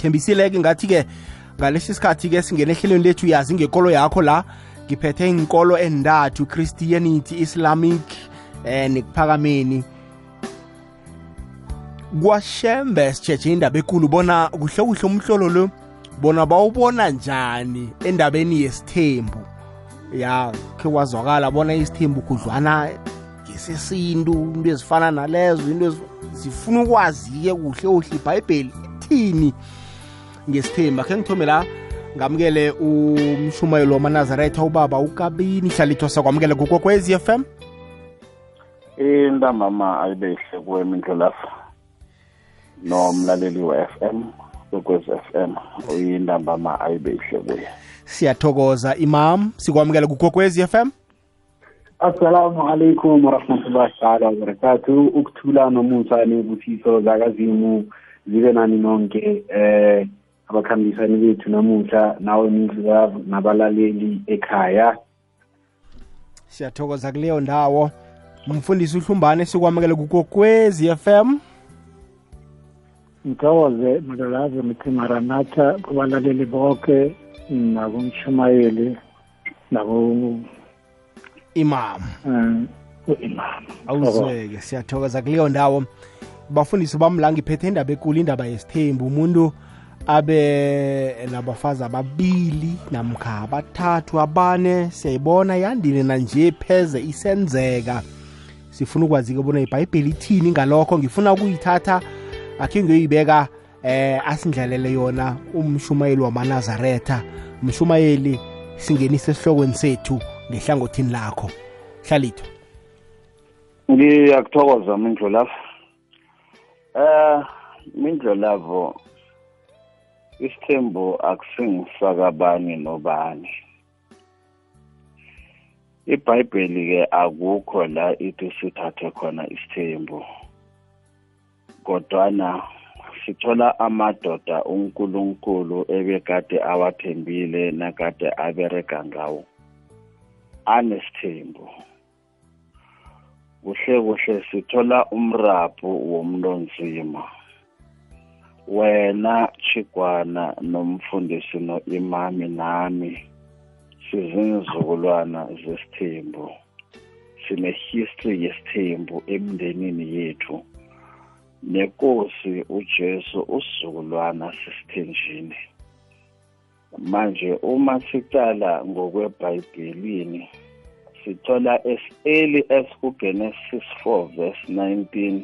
ngithembisile-ke ngathi-ke ngalesi sikhathi-ke singene ehlelweni lethu yazi ngekolo yakho la ngiphethe inkolo endathu christianity islamic eh nekuphakameni. Kwashembe sitsheje indaba ekulu bona kuhle kuhle umhlolo lo bona bawubona njani endabeni yesithembu. Ya khe kwazwakala bona isithembu kudlwana ngesesintu into ezifana nalezo into zifuna ukwazi-ke kuhle kuhle ibhayibheli ethini. Ngesithembu khe ngithome la ngamukele umshumayelo wamanazaretha ubaba ukabini hlalithwa kwamukele kukokwez f m. Intambama ayibehle kuwe indlelafa nomlaleli we-f m kokwez f m intambama ayibehle kuye. Siyathokoza imam sikwamukela kugokwez f m. Assalamu alaikum warahmatullahi taala wabarakatu ukuthula nomusa nebusiso zakazimu zibe nani nonke eh abakhambisani bethu namuhla nawe mindlulavu nabalaleli ekhaya. Siyathokoza kuleyo ndawo. Umfundisi uhlumbane sikwamukele kukokwezi FM ngithokoze mlolazi mithi maranatha kubalaleli bonke nakumshumayeli nabo imam u-imam. Awuzweke siyathokoza kuleyo ndawo. Bafundisi bami la ngiphethe indaba ekulu indaba yesithembu. Umuntu abe nabafazi ababili namkha abathathu abane. Siyayibona yandile nanje pheze isenzeka. Sifuna ukwazi-ke bona ibhayibheli ithini ngalokho? Ngifuna ukuyithatha akhe ngiyoyibeka eh asindlalele yona umshumayeli wamanazaretha. Umshumayeli singenise esihlokweni sethu ngehlangothini lakho. Hlalithwa ngiyakuthokoza mindlolavu eh mindlolavo isithembu akusingisaka bani nobani. Ibhayibheli ke akukho la ithi sithathe khona isithembu kodwana sithola amadoda uNkulunkulu ebekade awathembile nakade abereka ngawo anesithembu. Kuhle kuhle sithola umrabhu womlonzima wena chigwana nomfundisi noimami nami sizinzukulwana zesithembu. Sine-history yesithembu emndenini yethu. Nenkosi uJesu usizukulwana sesithenjini. Manje uma sicala ngokwebhayibhelini sithola as early as kuGenesis 4 verse 19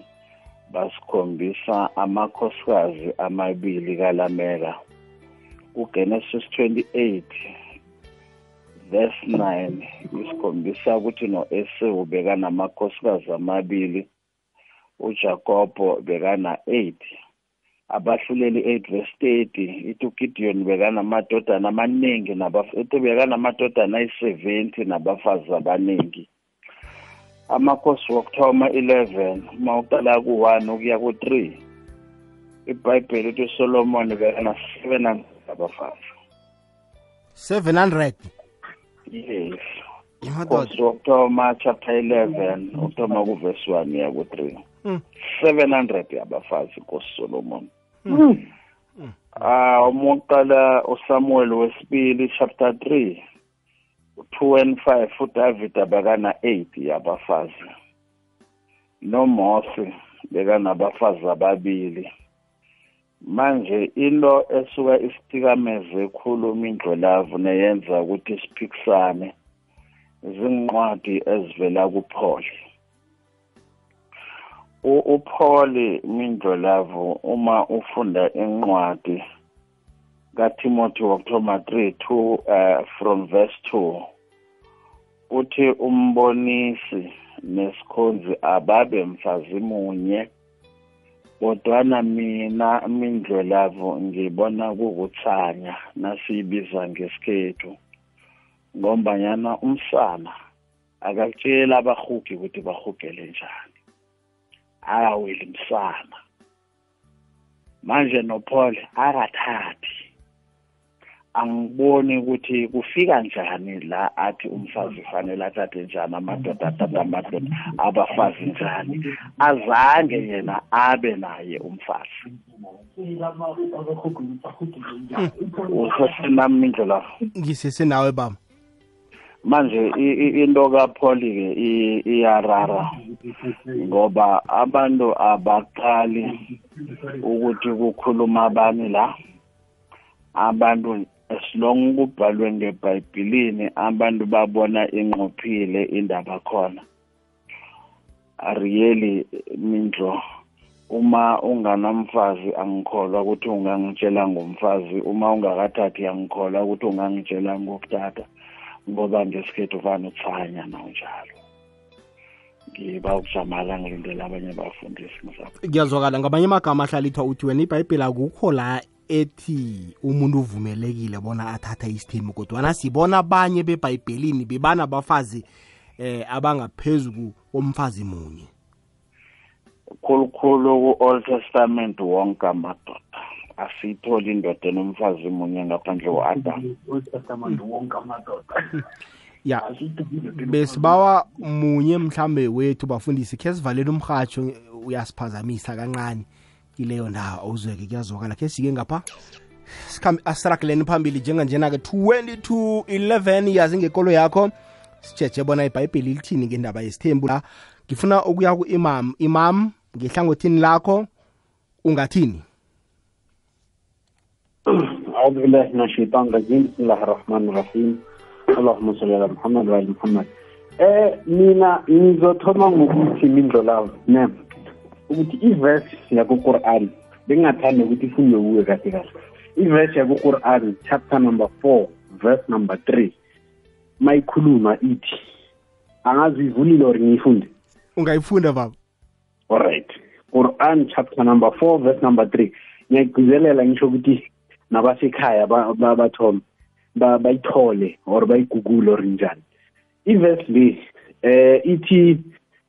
basikhombisa amakhosikazi amabili kaLameka uGenesis 28 verse 9 isikhombisa ukuthi noEsau bekanamakhosikazi amabili uJakobo bekana 8 abahluleli 8 verse 30 ithi uGideon bekanamadodana amaningi nabafethu bekanamadodana ayi-70 nabafazi abaningi. Amakhosi wokuthoma 11 uma uqala ku-1 ukuya ku-3 ibhayibheli uthi usolomon bekana 700 abafazi 700 yes. Nkosi wokuthoma chapter 11 ukuthoma kuvesi 1 ya ku-3 Mm. 700 yabafazi inkosi solomon ah uma uqala usamuel wesibili chapter 3 u-2 and 5 udavid abekana 8 yabafazi. Nomose bekanabafazi ababili. Manje into esuka isithikameze ekhuluma indlolavu neyenza ukuthi siphikisane zinqwadi ezivela kuPaul. uPaul mindlolavu uma ufunda incwadi kaTimothy wokuthoma 3 2 uh, from verse 2 uthi umbonisi nesikhonzi ababe mfazi munye kodwana mina mindlolavu ngibona kukuthanya nasiyibiza ngesikhethu ngombanyana umsana akakutshela abahugi ukuthi bahugele njani. Akaweli msana. Manje noPaul akathathi angiboni ukuthi kufika njani la athi umfazi fanele athathe njani amadoda athathe amadoda abafazi njani? Azange yena abe naye umfazi. Usesenami indlela. Ngisesenawe baba. Manje i- i- into kapholi ke i- iyarara ngoba abantu abaqali ukuthi kukhuluma abani la? Abantu esilong kubhalwe ngebhayibhilini abantu babona inqophile indaba khona. Really mindlo uma unganamfazi angikholwa ukuthi ungangitshela ngomfazi uma ungakathathi angikholwa ukuthi ungangitshela ngokuthatha ngoba ngesikhethu vane ukuthanya nawunjalo ngiba ukujamala ngilindele abanye abafundisi ngisapho kuyazwakala ngamanye amagama ahlala ithiwa uthi wena ibhayibheli akukho la ethi umuntu uvumelekile bona athatha isithembu kodwana sibona abanye bebhayibhelini bebanabafazi eh abangaphezu komfazi munye. Khulukhulu ku-old testament wonke amadoda asiyitholi indoda enomfazi munye ngaphandle kwa-adamu ya besibawa munye mhlambe wethu bafundisi khe sivalele umrhatsho uyasiphazamisa kancane kileyo ndawo awuzweke kuyazwakala khe sike ngapha Sikhambe- asirageleni phambili njenganjena-ke 22 11 yazi ngekolo yakho sitshetshe bona ibhayibheli lithini ngendaba yesithembu la ngifuna ukuya ku-imam imam ngehlangothini lakho ungathini أعوذ بالله من الشيطان الرجيم بسم الله الرحمن الرحيم اللهم صل على محمد وعلى محمد eh mina ngizothoma ngokuthi mindlolavu ne ukuthi iverse yakuQuran bengathanda ukuthi ifunde kuwe kahle kahle. Iverse yakuQuran chapter number four verse number 3 mayikhuluma ithi angazi ivulile or ngiyifunde? Ungayifunda baba. Alright Quran chapter number four verse number three. Ngiyagcizelela ngisho ukuthi nabasekhaya ba- ba- bathome ba- bayithole or bayigugule or njani. Iverse le eh ithi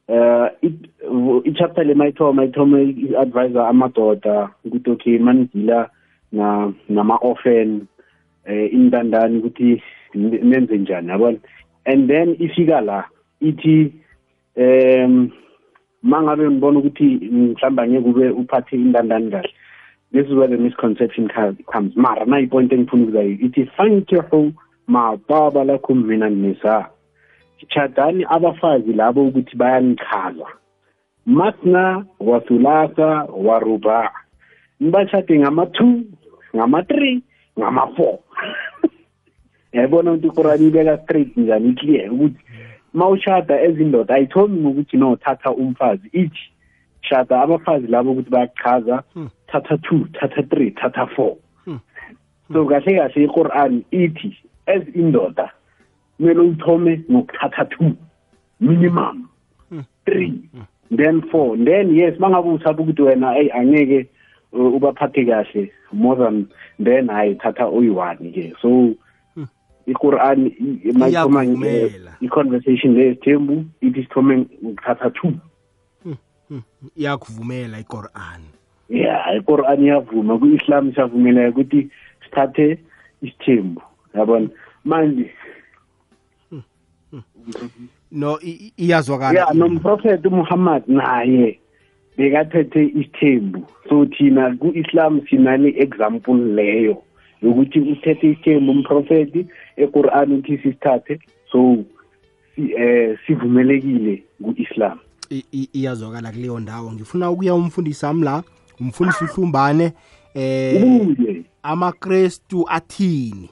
eh it- v- i-chapter le mayithoma ithome i-advisor amadoda ukuthi okay manidila na nama-orphan eh intandani ukuthi n- nenze njani yabona? And then ifika la ithi um mangabe ngibona ukuthi mhlawumbe angeke ube uphathe intandani kahle. This is where the misconception ca- comes. Mara nayipoint engifuna ukuzayo ithi fankihu ma taba lakum mina nisa chadani abafazi labo ukuthi bayanichaza masna wa thulatha wa ruba nibachade ngama-two ngama-three ngama-four. Yayibona ukuthi iqurani ibeka straight njani? Iclear ukuthi mawushada ezindoda ayithomi ngokuthi no thatha umfazi. Ithi shada abafazi labo ukuthi bayachaza thatha two thatha three thatha four. So kahle kahle iquran ithi as indoda kumele uthome ngokuthatha two minimum three then four then yes mangabe usaba ukuthi wena eyi angeke uh, ubaphathe kahle more than then hayi thatha oyi-one ke. So iquran i-conversation le sithembu ithi sithome ngokuthatha two. Iyakuvumela iqoran ya iquran iyavuma ku-islam siyavumeleka ukuthi sithathe isithembu yabona? Manje no iyazwakala. Ya nomprofeti umuhammad naye bekathethe isithembu. So thina ku-islam sinale example leyo yokuthi uthethe isithembu umprofeti equran uthi sisithathe. So si- eh sivumelekile ku-islam. Iyazwakala kuleyo ndawo. Ngifuna ukuya umfundisi wami la umfundisi uhlumbane eh amakrestu athini?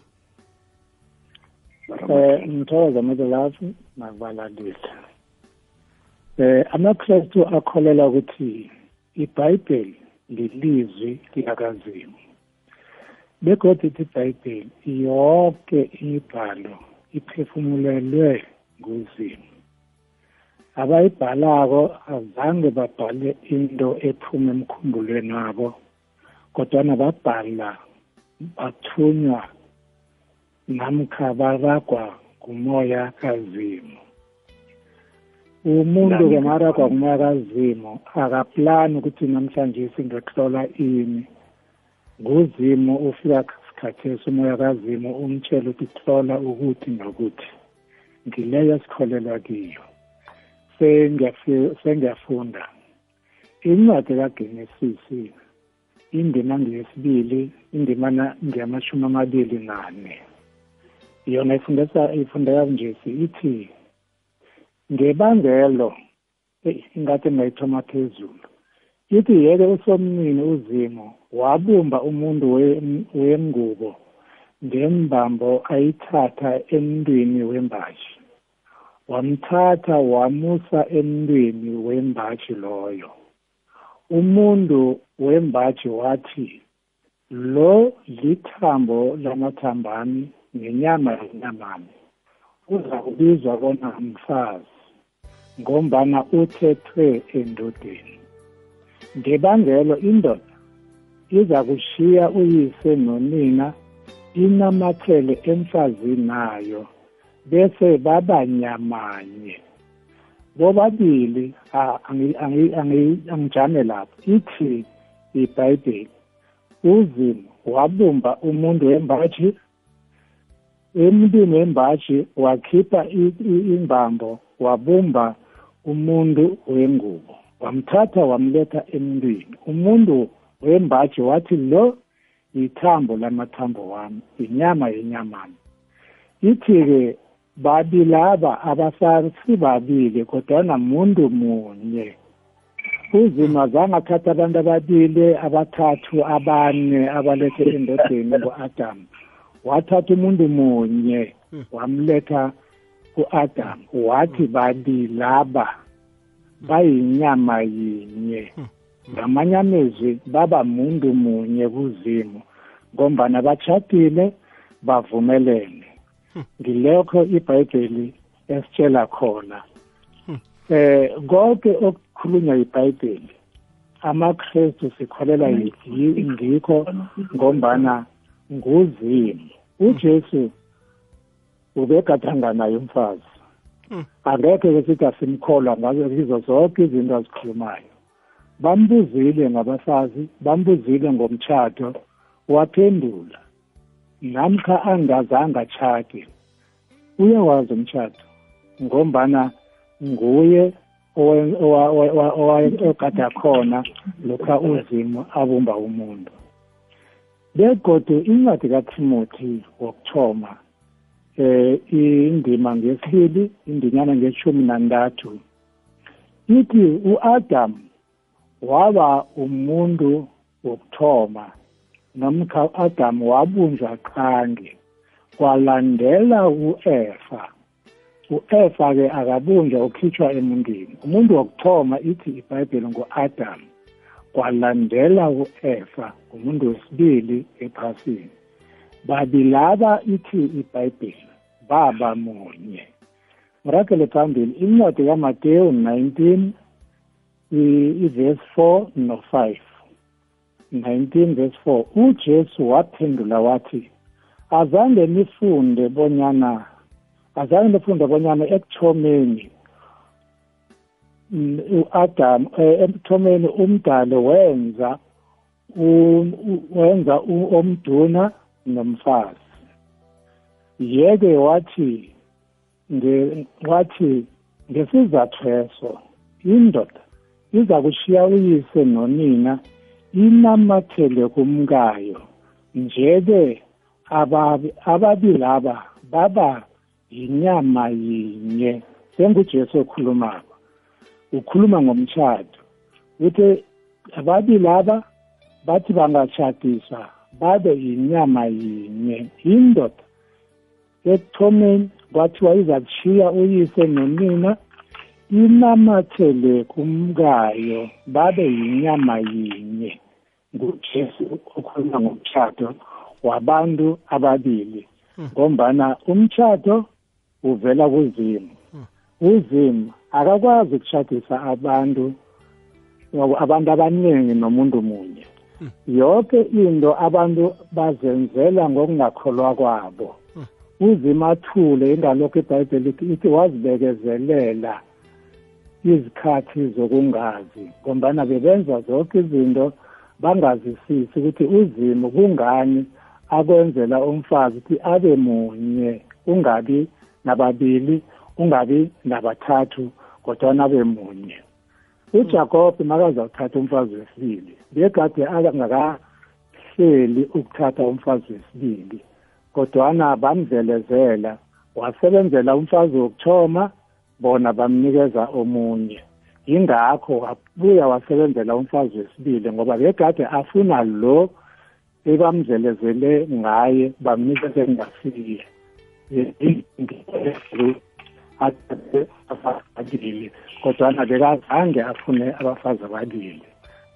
Eh ngithokoza mezelafu nakubalalisi eh amakristu akholela ukuthi ibhayibheli lilizwi likazimu. Begodwa ithi ibhayibheli yonke imibhalo iphefumulelwe nguzimu. Abayibhalako azange babhale into ephuma emkhumbulweni wabo kodwana babhala bathunywa namkha baragwa ngumoya kazimu. Umuntu ke maragwa ngumoya kazimu akaplani ukuthi namhlanje ngizotlola ini? Nguzimu ufika khathesi umoya kazimu umtshela ukuthi hlola ukuthi nokuthi. Ngileyo sikholelwa kiyo. Sengiyafunda. Incwadi kagenesisi indima ngeyesibili indima ngeyamashumi amabili nane. Yona ifundisa ifundeka nje ithi ngebangelo ingathi ngayithoma phezulu ithi yeke usomnini uzimo wabumba umuntu wengubo ngembambo ayithatha emntwini wembaji. Wamthatha wamusa emntwini wembaji loyo. Umuntu wembaji wathi lo lithambo lamathambami nenyama yenyamami uza kubizwa bona mfazi ngombana uthethwe endodeni. Ngebangelo indoda iza kushiya uyise nonina inamathele emfazini nayo bese babanyamanye bobabili angijame lapho. Ithi ibhayibheli uzimo wabumba umuntu wembaji emntwini wembaji wakhipha imbambo wabumba umuntu wengubo wamthatha wamletha emntwini. Umuntu wembaji wathi lo yithambo lamathambo wami inyama yenyamami ithi-ke babilaba abasasibabili kodwana muntu munye. Uzima zange athatha abantu ababili abathathu abane abalethe endodeni ngo-adamu wathatha umuntu munye wamletha ku-adamu wathi babilaba bayinyama yinye. Ngamanye amezwi baba muntu munye kuzimu ngombana bachadile bavumelene. Ngilokho ibhayibheli esitshela khona. Eh konke okukhulunywa ibhayibheli amakrestu sikholela ngikho ngombana nguzimu ujesu ubegadanga naye umfazi angekhe ke sithi asimkholwa ngazo kizo zonke izinto azikhulumayo bambuzile ngabafazi bambuzile ngomtshato waphendula namkha angazange atshade uyawazi umtshato ngombana nguye ogada khona lokha uzimo abumba umuntu begodu incwadi kaTimothy wokuthoma eh indima ngesibili indinyana ngeshumi nantathu ithi uAdam waba umuntu wokuthoma nomkha uAdam wabunjwa qange kwalandela uEfa. uEfa ke akabunjwa ukhitshwa emuntwini umuntu wokuthoma ithi iBhayibheli nguAdam. Kwalandela uEfa umuntu wesibili ephasini. Babilaba ithi iBhayibheli baba munye. Ngirakele phambili incwadi kaMateyu 19 iverse 4 no-5 19 verse 4 uJesu waphendula wathi azange nifunde bonyana azange nifunde bonyana ekuthomeni uAdam ekuthomeni umdalo wenza wenza omduna nomfazi. Yeke wathi wathi ngesizathu eso indoda iza kushiya uyise nonina inamathele kumkayo. Njeke ababili aba baba yinyama yinye sengujesu okhulumako. Ukhuluma ngomtshato uthi ababili aba bathi bangatshadiswa babe yinyama yinye. Indoda ekuthomeni kwathiwa iza kushiya uyise nonina inamathele kumkayo babe yinyama yinye. Ngujesu okhuluma ngomtshato wabantu ababili. Hmm. ngombana umtshato uvela kuzimu hmm. Uzimu akakwazi ukushadisa abantu abantu abaningi nomuntu munye. Hmm. yonke into abantu bazenzela ngokungakholwa kwabo. Uzima athule ingalokho ibhayibheli ithi wazibekezelela izikhathi zokungazi ngombana bebenza zonke izinto bangazisisi ukuthi uzimo kungani akwenzela umfazi ukuthi abe munye ungabi nababili ungabi nabathathu kodwana abe munye. uJakob makazawuthatha umfazi wesibili bekade angakahleli ukuthatha umfazi wesibili kodwana bamdlelezela wasebenzela umfazi wokuthoma bona bamnikeza omunye. Yingakho wabuya wasebenzela umfazi wesibili ngoba bekade afuna lo ebamdlelezele ngaye bamnikeze kungasiye athathe ababili kodwana bekazange afune abafazi ababili.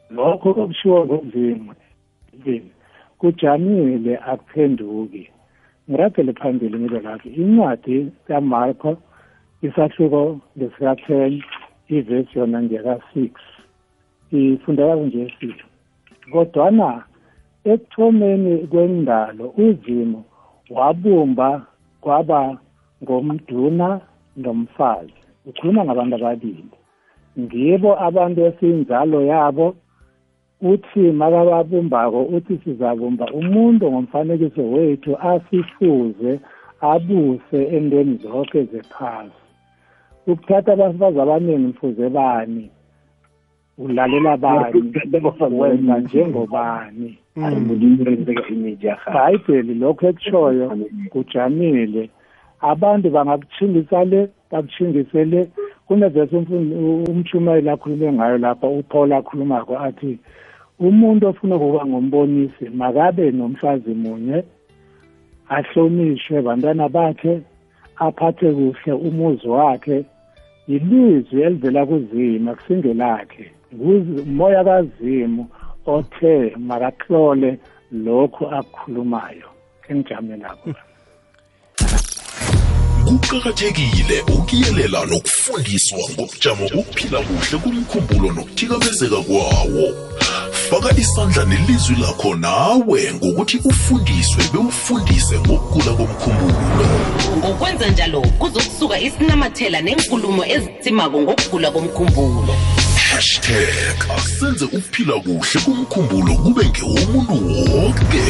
Lokho okushiwo ngomzimu kujamile akuphenduki. Ngiragele phambili ngibe lapho. Incwadi kamarko isahluko lesika-ten ivesi yona ngeka-six ifundeka kunje sithi kodwana ekuthomeni kwendalo uzimo wabumba kwaba ngomduna nomfazi ukhuluma ngabantu ababili. Ngibo abantu esiyinzalo yabo. Uthi makababumbako uthi sizabumba umuntu ngomfanekiso wethu asifuze abuse entweni zonke zephasi. Ukuthatha abafazi abaningi mfuze bani? Ulalela bani? Wenza njengobani? Ibhayibheli lokho ekushoyo kujamile. Abantu bangakuthingisa le bakuthingise le kunevesi umshumayeli akhulume ngayo lapha upaul akhulumako athi umuntu ofuna ukuba ngombonisi makabe nomfazi munye ahlonishwe bantwana bakhe aphathe kuhle umuzi wakhe ilizwi elivela kuzima kusingelakhe umoya kazimu othe makahlole lokhu akukhulumayo engijame lapho. Kuqakathekile ukuyelela nokufundiswa ngobujamo bokuphila kuhle kumkhumbulo nokuthikamezeka kwawo. Faka isandla nelizwi lakho nawe ngokuthi ufundiswe bewufundise ngokugula komkhumbulo. Ngokwenza njalo kuzokusuka isinamathela nenkulumo ezitsimako ngokugula komkhumbulo. Hashtag asenze ukuphila kuhle kumkhumbulo kube ngewomuntu wonke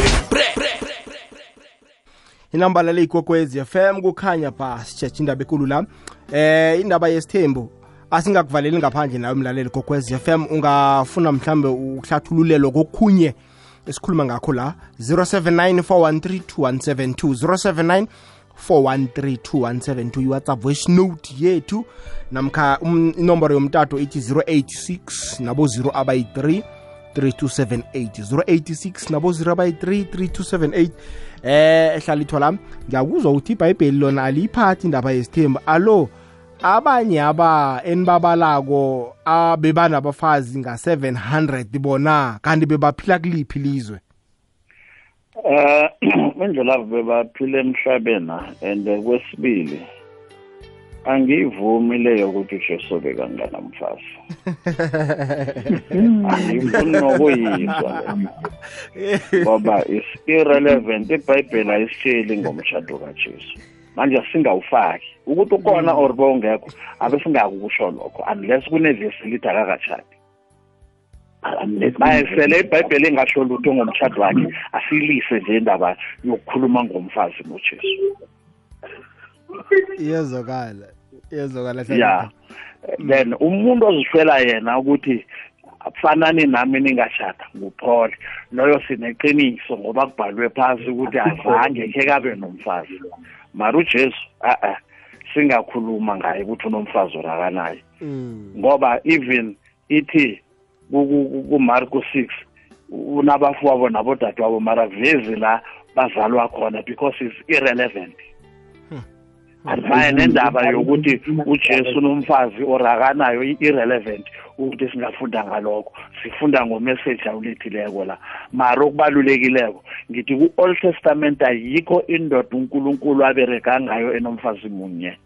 inamba ikwekwezi FM kukhanya ba sitshetsha indaba ekulu la. Eh indaba yesithembu asingakuvaleli ngaphandle nawe mlaleli kokwez FM ungafuna mhlambe ukuhlathululelo kokhunye esikhuluma ngakho la 0794132172 0794132172 iwhatsapp voice note yethu namkha um, inomboro yomtato ithi 086 nabo 0 abayi-3 3278 086 nabo 0 abayi-3 3278 eh ehlala ithola ngiyakuzwa ukuthi ibhayibheli lona aliyiphathi indaba yesithembu. Alo abanye aba enibabalako abebanabafazi nga-700 bona kanti bebaphila kuliphi ilizwe? Eh indlela bebaphila emhlabeni and kwesibili angiyivumi leyo ukuthi ujesu bekanganamfazi angifuni nokuyizwa ngoba is irrelevant ibhayibheli ayisitsheli ngomshado kajesu. Manje singawufaki ukuthi ukona or bongekho abe singakusho lokho unless kunevesi lithi akakatshadi. Bayesele ibhayibheli engasho lutho ngomshado wakhe asiyilise nje indaba yokukhuluma ngomfazi nojesu. Iyezokala iyezokala ya then umuntu ozishwela yena ukuthi fanani nami ningashada nguphole loyo sineqiniso ngoba kubhalwe phasi ukuthi azange khe kabe nomfazi. Mara ujesu a-a singakhuluma ngaye ukuthi unomfazi orakanayo ngoba even ithi kumarko six unabafowabo nabodadewabo mara vezi la bazalwa khona because is irrelevant. Asimaye nendaba yokuthi ujesu unomfazi orakanayo i-irrelevant ukuthi singafunda ngalokho. Sifunda ngomessage awulethileko la. Mara okubalulekileko ngithi ku-old testament ayikho indoda unkulunkulu abereka ngayo enomfazi munye.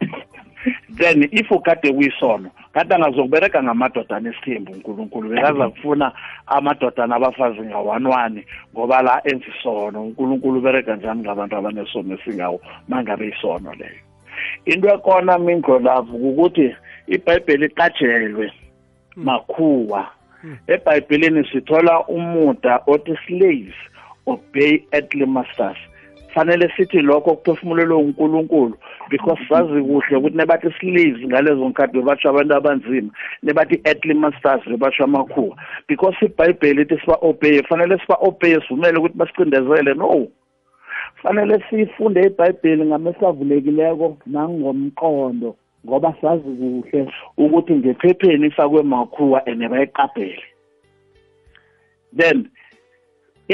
Then if ukade kuyisono kade angazokubereka ngamadodana esithembu unkulunkulu. Bekaza kufuna amadodana abafazi nga-one-one ngoba la enza isono. Unkulunkulu ubereka njani ngabantu abanesono esingawo mangabe isono leyo? Into ekona mindlolavu kukuthi ibhayibheli iqajelwe makhuwa. Ebhayibhelini sithola umuda othi slaves obey earthly masters. Fanele sithi lokho kuphefumulelwe uNkulunkulu because sazi kuhle ukuthi nebathi slaves ngalezo nkathi bebasho abantu abanzima nebathi earthly masters bebasho amakhuwa. Because iBhayibheli lithi siba obey fanele siba obey sivumele ukuthi basicindezele no. Fanele sifunde iBhayibheli ngamesavulekileko nangomqondo ngoba sazi kuhle ukuthi ngephepheni ifakwe makhuwa ene bayiqaphele. Then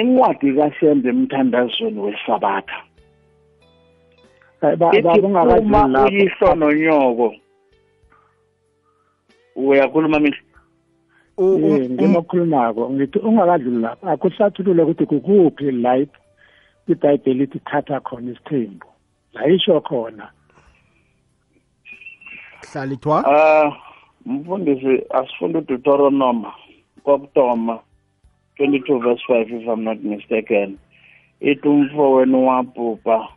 incwadi kaShembe emthandazweni wesabatha. Uma uyihlo nonyoko uyakhuluma mina? Nginokhulumako ngithi ungakadluli lapho. Akuhlathulule ukuthi kukuphi la ibhayibheli ithi thatha khona isithembu. La isho khona. Hlalithwa ah mfundisi asifunde uDeuteronomy kokutoma 22 verse 5 if I'm not mistaken. Ithi umfowenu wabhubha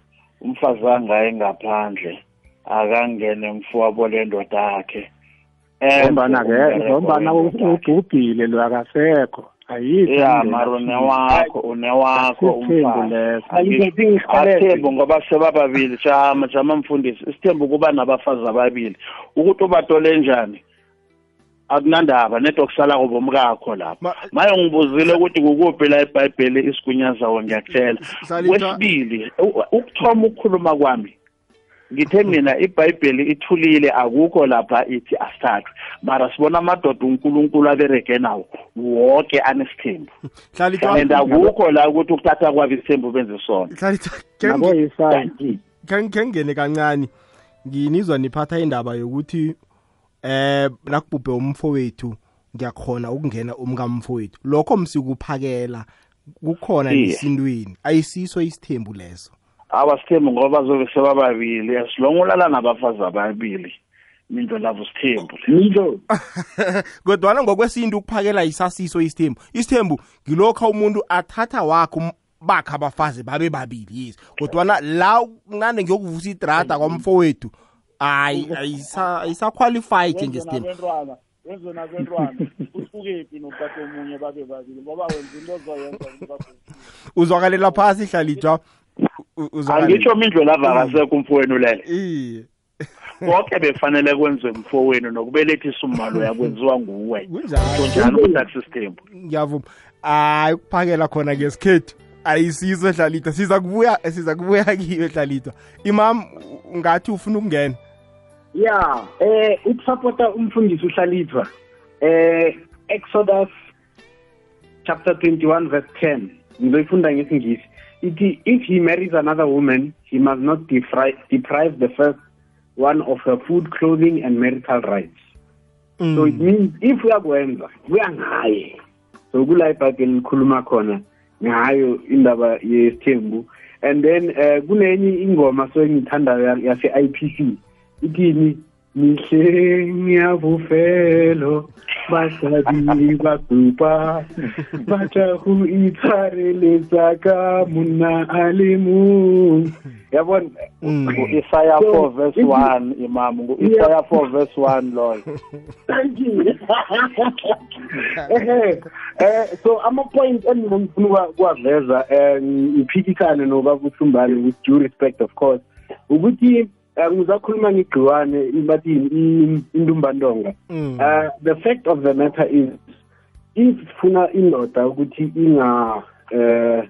umfazi angaye ngaphandle akangene mfowabo lendoda yakhe. Ngombana ke ngombana ubhubhile lo akasekho. Ya mara unewakho unewakho umfazi. athembu ngoba sebababili jama jama mfundisi. Isithembu kuba nabafazi ababili. Ukuthi ubatole njani? Akunandaba neto kusala kubomkakho lapha. Maye ngibuzile ukuthi kukuphi la eBhayibheli isigunyazawo ngiyakutshela. Kwesibili ukuthoma ukukhuluma kwami ngithe mina iBhayibheli ithulile akukho lapha ithi asithathwe. Mara sibona amadoda uNkulunkulu abereke nawo wonke anesithembu. And akukho la ukuthi ukuthatha kwabo isithembu benze sona khe ngene kancane nginizwa niphatha indaba yokuthi eh nakubhubhe umfowethu ngiyakhona ukungena umkamfowethu. Lokho msikuphakela kukhona nesintwini ayisiso isithembu leso. Abasithembu ngoba bazobe sebababili. Asilonga ulala nabafazi ababili into lavo sithembu. Nilo kodwana ngokwesintu ukuphakela isasiso isithembu. Isithembu ngilokho umuntu athatha wakho bakhe abafazi babe babili yisi kodwana la kunande ngiyokuvusa idrada kwamfowethu. Hayi ayisaqualified njengesithembu wenzona bentwana usukephi nophathe omunye babe babili? Ngoba wenza into ozoyenza uzwakalela phasi hlalithwa angitsho mindlo lavakasekho umfowenu lele. Iye. Konke befanele kwenziwe mfowenu nokubelethisa umalo yakwenziwa nguwe. Kunjalo. Njalo ukuthi akusisithembu. Ngiyavuma. Hayi ukuphakela khona ngesikhethu. Ayisizo hlalithwa siza kubuya siza kubuya kiyo hlalithwa imam ngathi ufuna ukungena? Ya eh ukusupporta umfundisi uhlalithwa eh Exodus chapter 21 verse 10 ngizoyifunda ngesingisi. Ithi if he marries another woman he must not deprive, deprive the first one of her food clothing and marital rights. Mm. so it means if uyakwenza kuya ngaye. So kula ibhayibheli likhuluma khona ngayo indaba yesithembu. And then uh, kunenye ingoma so engithandayo yase-IPC ithini mihle ngiyabufelo basadi basupa batla go itshwareletsa ka monna a le mong yabona ngu-isaya 4 verse 1 imam. Ngu-isaya 4 verse 1 loyo thank you. Ehe eh so ama-point engingifuna ukuwaveza um ngiphikisane nobaba uthumbane with due respect of course ukuthi ngizakhuluma ngegciwane bathi intumbandonga uh the fact of the matter is ifuna funa indoda ukuthi inga eh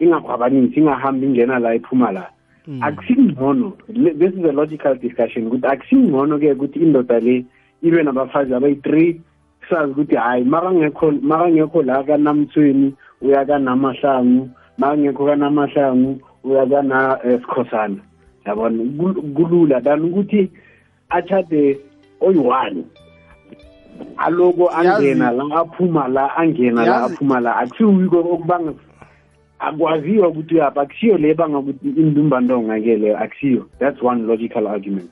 ingakhwabanisi ingahambi ingena la iphuma la akusingcono. This is a logical discussion ukuthi akusingcono ke ukuthi indoda le ibe nabafazi abayi-three sazi ukuthi hayi makangekho la kanamthweni uya kanamahlangu makangekho kanamahlangu uya kana sikhosana yabona? Kulula than ukuthi achade oyi-one. Aloko angena la aphuma la angena la aphuma la. Akusiwiko okubanga akwaziwa ukuthi uyapha akusiyo le banga ukuthi indumbandonga ke leyo akusiyo. That's one logical argument.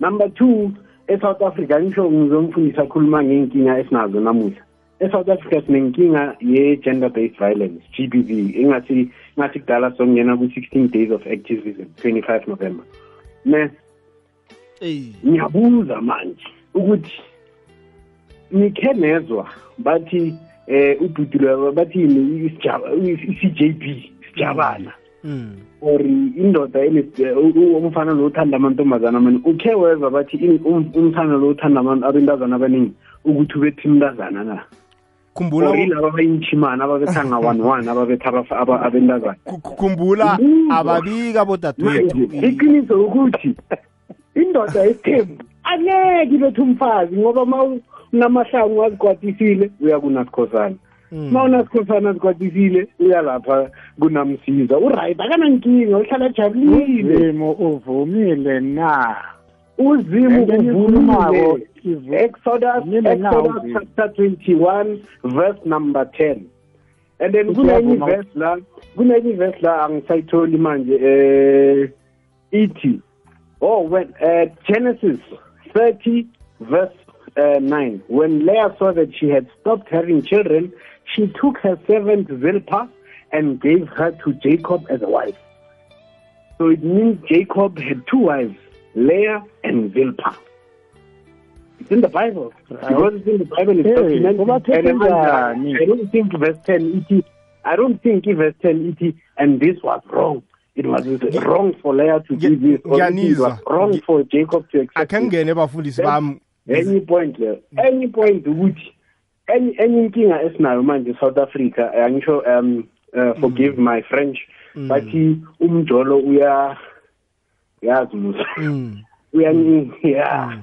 Number two e-south africa ngisho ngizomfundisa akhuluma ngey'nkinga esinazo namuhla. E-south africa sinenkinga ye-gender based violence g b v engathi ngathi kudala sokungena kwi-sixteen days of activism twenty-five november. Ne ngiyabuza manje ukuthi nikhe nezwa bathi eh bathini isijaba i-CJB sijabana Mm. or indoda umfana lo uthanda amantombazana amaningi ukhe weza bathi um- umfana lo uthanda abantu- abentazana abaningi ukuthi ubethi mntazana na khumbula yilaba abayinchimana ababetha nga-one one ababetha abentazana. Khu- khu- khumbula Umbuzo. ababika bodadewethu manje iqiniso ukuthi indoda yesithembu angeke ibethe umfazi ngoba ma unamahlangu azikwatisile uya kunasikhosana Mm. ma unasikhosana azikwatisile uya lapha kunamsiza. Uright akanankinga uhlala jabulile uzimo uvumile na? Uzimu And then ikhulumako, uvumile exodus exodus chapter 21 verse number 10 and then kunenye verse la kunenye verse la angisayitholi manje eh ithi oh when uh, genesis 30 verse uh, 9 when leah saw that she had stopped having children she took her servant zilpah and gave her to jacob as a wife. So it means jacob had two wives leah and zilpah it's in the bible. Because it's in the bible it's Hey, documented. And manje, i don't think verse 10 ithi i don't think verse 10 ithi and this was wrong. It was wrong for leah to give this or it was wrong for jacob to accept akhe it. ngingene bafundisi bami any point le any point ukuthi any any inkinga esinayo manje South Africa eh, angisho um uh, forgive my French bathi umjolo uya yazi musa. Mm. uya ya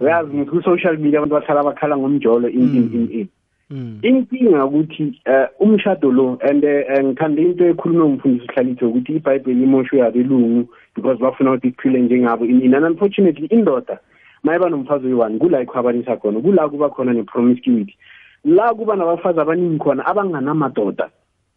yazi musa ku social media abantu bahlala bakhala ngomjolo in in in in. Mm. inkinga ukuthi eh, umshado lo and eh, ngithanda into ekhulunywa umfundisi uhlalithi ukuthi iBhayibheli imosho yabelungu because bafuna ukuthi iphile njengabo. In in and unfortunately indoda mayiba nomfazi oyi-one kula ikhwabanisa khona kula kuba khona ne-promiscuity. La kuba nabafazi abaningi khona abanganamadoda.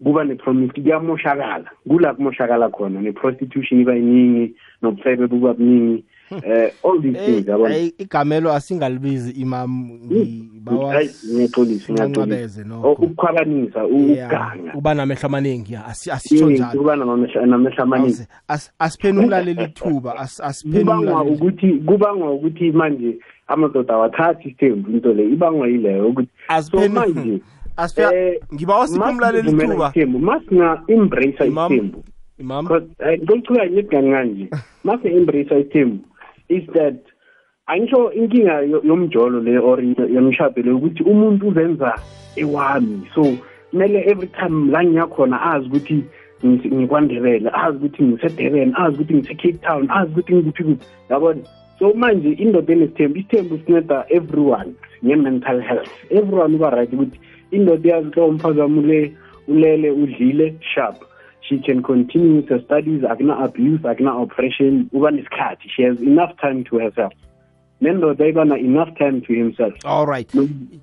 Kuba ne-promiscuity kuyamoshakala. Kula kumoshakala khona ne-prostitution iba yiningi nobuhlebe buba buningi eh all these Eh, things yabona? ayi, igamelo asingalibizi imam ngibawa Hayi, ngiyaxolisa singancwabeze ngiyaxolisa nokho. Oh, ukukhwabanisa Yeah, ukuganga. uba namehlo amaningi ya asi- asitsho Yini, njalo. kuba namehlo namehlo amaningi. Awuze, as- asipheni umlaleli ithuba as- asipheni kubangwa umlaleli ukuthi kubangwa ukuthi manje amadoda awathathi isithembu into le ibangwa yileyo ukuthi so asipheni manje asifika eh, ngibawa siphe umlaleli ithuba? masinga embrace Imam. imam. Because eh, kancane nje mase embrace isithembu is that angisho inkinga yomjolo le or yomshado le ukuthi umuntu uzenza ewami. So kumele every time la ngiyakhona azi ukuthi ngikwandebele azi ukuthi ngisedebene azi ukuthi ngise-cape town azi ukuthi ngikuphi kuphi. Yabona so manje indoda enesithembu isithembu sinceda everyone nge-mental health. Everyone uba right ukuthi indoda yazi xa umfazi ulele udlile sharp. She can continue with her studies akuna-abuse akuna-oppression uba nesikhathi. She has enough time to herself. Nendoda ibana enough time to himself. All right.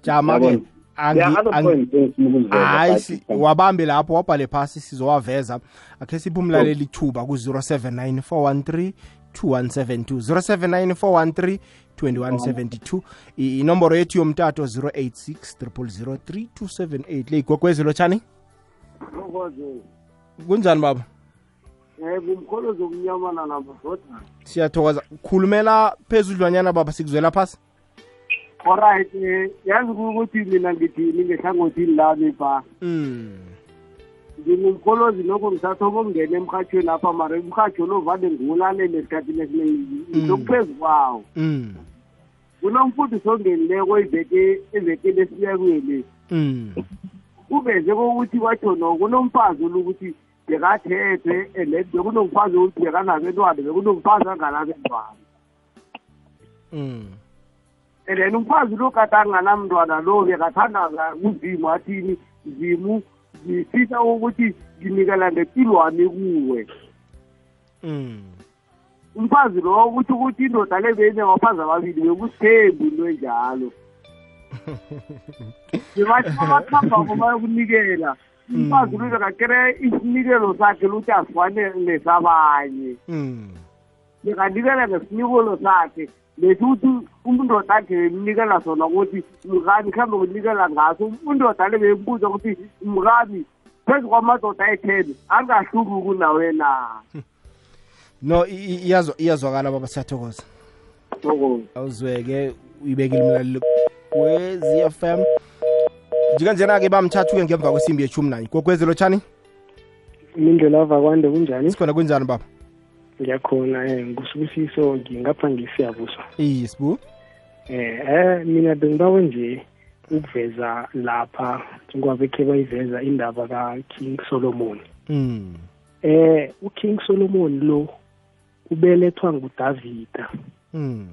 Jama ke hayi wabambe lapho wabhale phasi sizowaveza. Akhe siphe umlaleli ithuba ku-079 413 2172 079 413 2172 I- inomboro yethu yomtato 086 000 3278 le igogwezi lotshani kunjani baba? Um kumkholo zokunyamana namadoda siyathokoza. Khulumela phezudlwanyana baba sikuzwela phasi? Alright um yazi ukuthi mina ngithini ngehlangothini lami ba mm. ngingumkholozi nokho ngisathoma ukungena emhathweni apha mara umrhatsho lo vane ngiwulalele esikhathini esiningi ngilokuphezu kwawo. Mm. Kunomfundisi ongenileko iveke evekeni esiyakuyele Mm. uveze kokuthi kwathona kunomfazi olukuthi bekathethwe and then bekunomfazi ukuthi bekanabentwana bekunomfazi anganabentwana Mm. and then umfazi lo kade anganamntwana lo bekathandaza kuzimu athini zimu ngifisa ukuthi nginikela ngempilo wami kuwe Mm. Umfazi lo ukuthi ukuthi indoda le beyinebafazi ababili bekusithembu into enjalo. Ngibathi abakhambako bayokunikela. Umfazi lo bekakere isinikelo sakhe luthi asifane nesabanye Mm. bekanikela ngesinikelo sakhe lethi ukuthi umundoda akhe bemnikela sona ukuthi mkami mhlawumbe kunikela ngaso? Umundoda le bembuza ukuthi mkami phezu kwamadoda ayi-ten angahluki kunawe na? no i- i- iyazwa- iyazwakala baba siyathokoza. Soko. awuzweke uyibekile umlaleli kwezi FM njikanjena-ke bamthathu-ke ngemva kwesimbi yeshumi nanye gogwezelo tshani imindlela vakwande kunjani? Sikhona kunjani baba? Ngiyakhona um ngusibusiso ngingapha ngisiyabuswa iye sibu? Eh eh mina bengibawe nje ukuveza lapha njengoba bekhe bayiveza indaba ka-king solomon. Mm. eh uking solomon lo ubelethwa ngudavida Mm.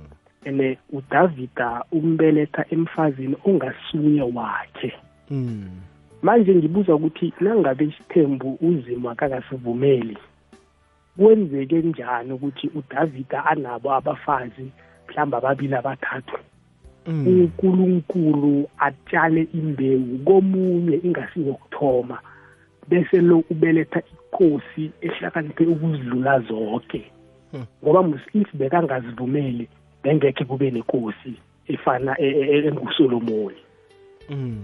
ene udavida umbeletha emfazini ongasuye wakhe Mm. manje ngibuza ukuthi nangabe isithembu uzima kakasivumeli kwenzeke njani ukuthi udavida anabo abafazi mhlawumbe ababili abathathu Mm. unkulunkulu atshale imbewu komunye ingasiwokuthoma bese lo ubeletha inkosi ehlakaniphe ukuzidlula zonke. Ngoba if bekangazivumeli bengekhe kube nenkosi efana e- e- e- engusolomoni Mm.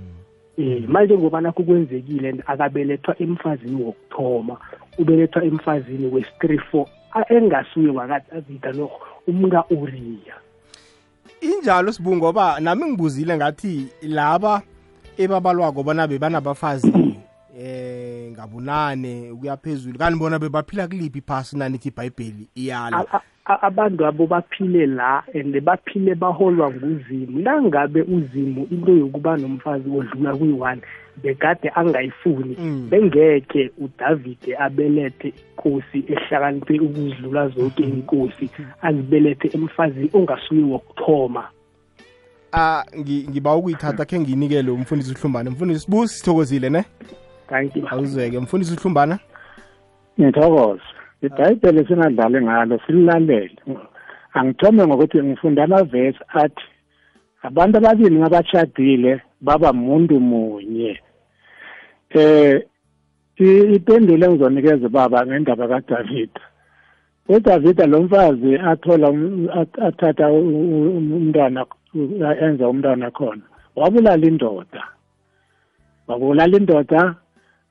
um manje ngoba nakho kwenzekile and akabelethwa emfazini wokuthoma ubelethwa emfazini wesi-three four engasuye wakadavida no umka-uriya injalo sibu ngoba nami ngibuzile ngathi laba ebabalwako bona bebanabafazi eh ngabunane ukuya phezulu. Kanti bona bebaphila kuliphi phasi nanithi ibhayibheli? Iyala. A- a- a- abantu abo baphile la and baphile baholwa nguzimu. Nangabe uzimu into yokuba nomfazi odlula kuyi-one bekade angayifuni Mm. bengekhe udavide abelethe inkosi ehlakaniphe ukuzidlula zonke inkosi azibelethe emfazini ongasuye wokuthoma. Ah ngi- ngiba ukuyithatha khe nginikele umfundisi uhlumbana mfundisi sibu sithokozile ne? Thank you. Awuzweke mfundisi uhlumbana ngithokoza ibhayibheli singadlali ngalo sililalele. Angithome ngokuthi ngifunda amavesi athi abantu ababili ngabashadile baba muntu munye. Eh ipendulo engizonikeza baba ngendaba kaDavida. uDavida lo mfazi athola um- at- athatha umntwana enza umntwana khona wabulala indoda. Wabulala indoda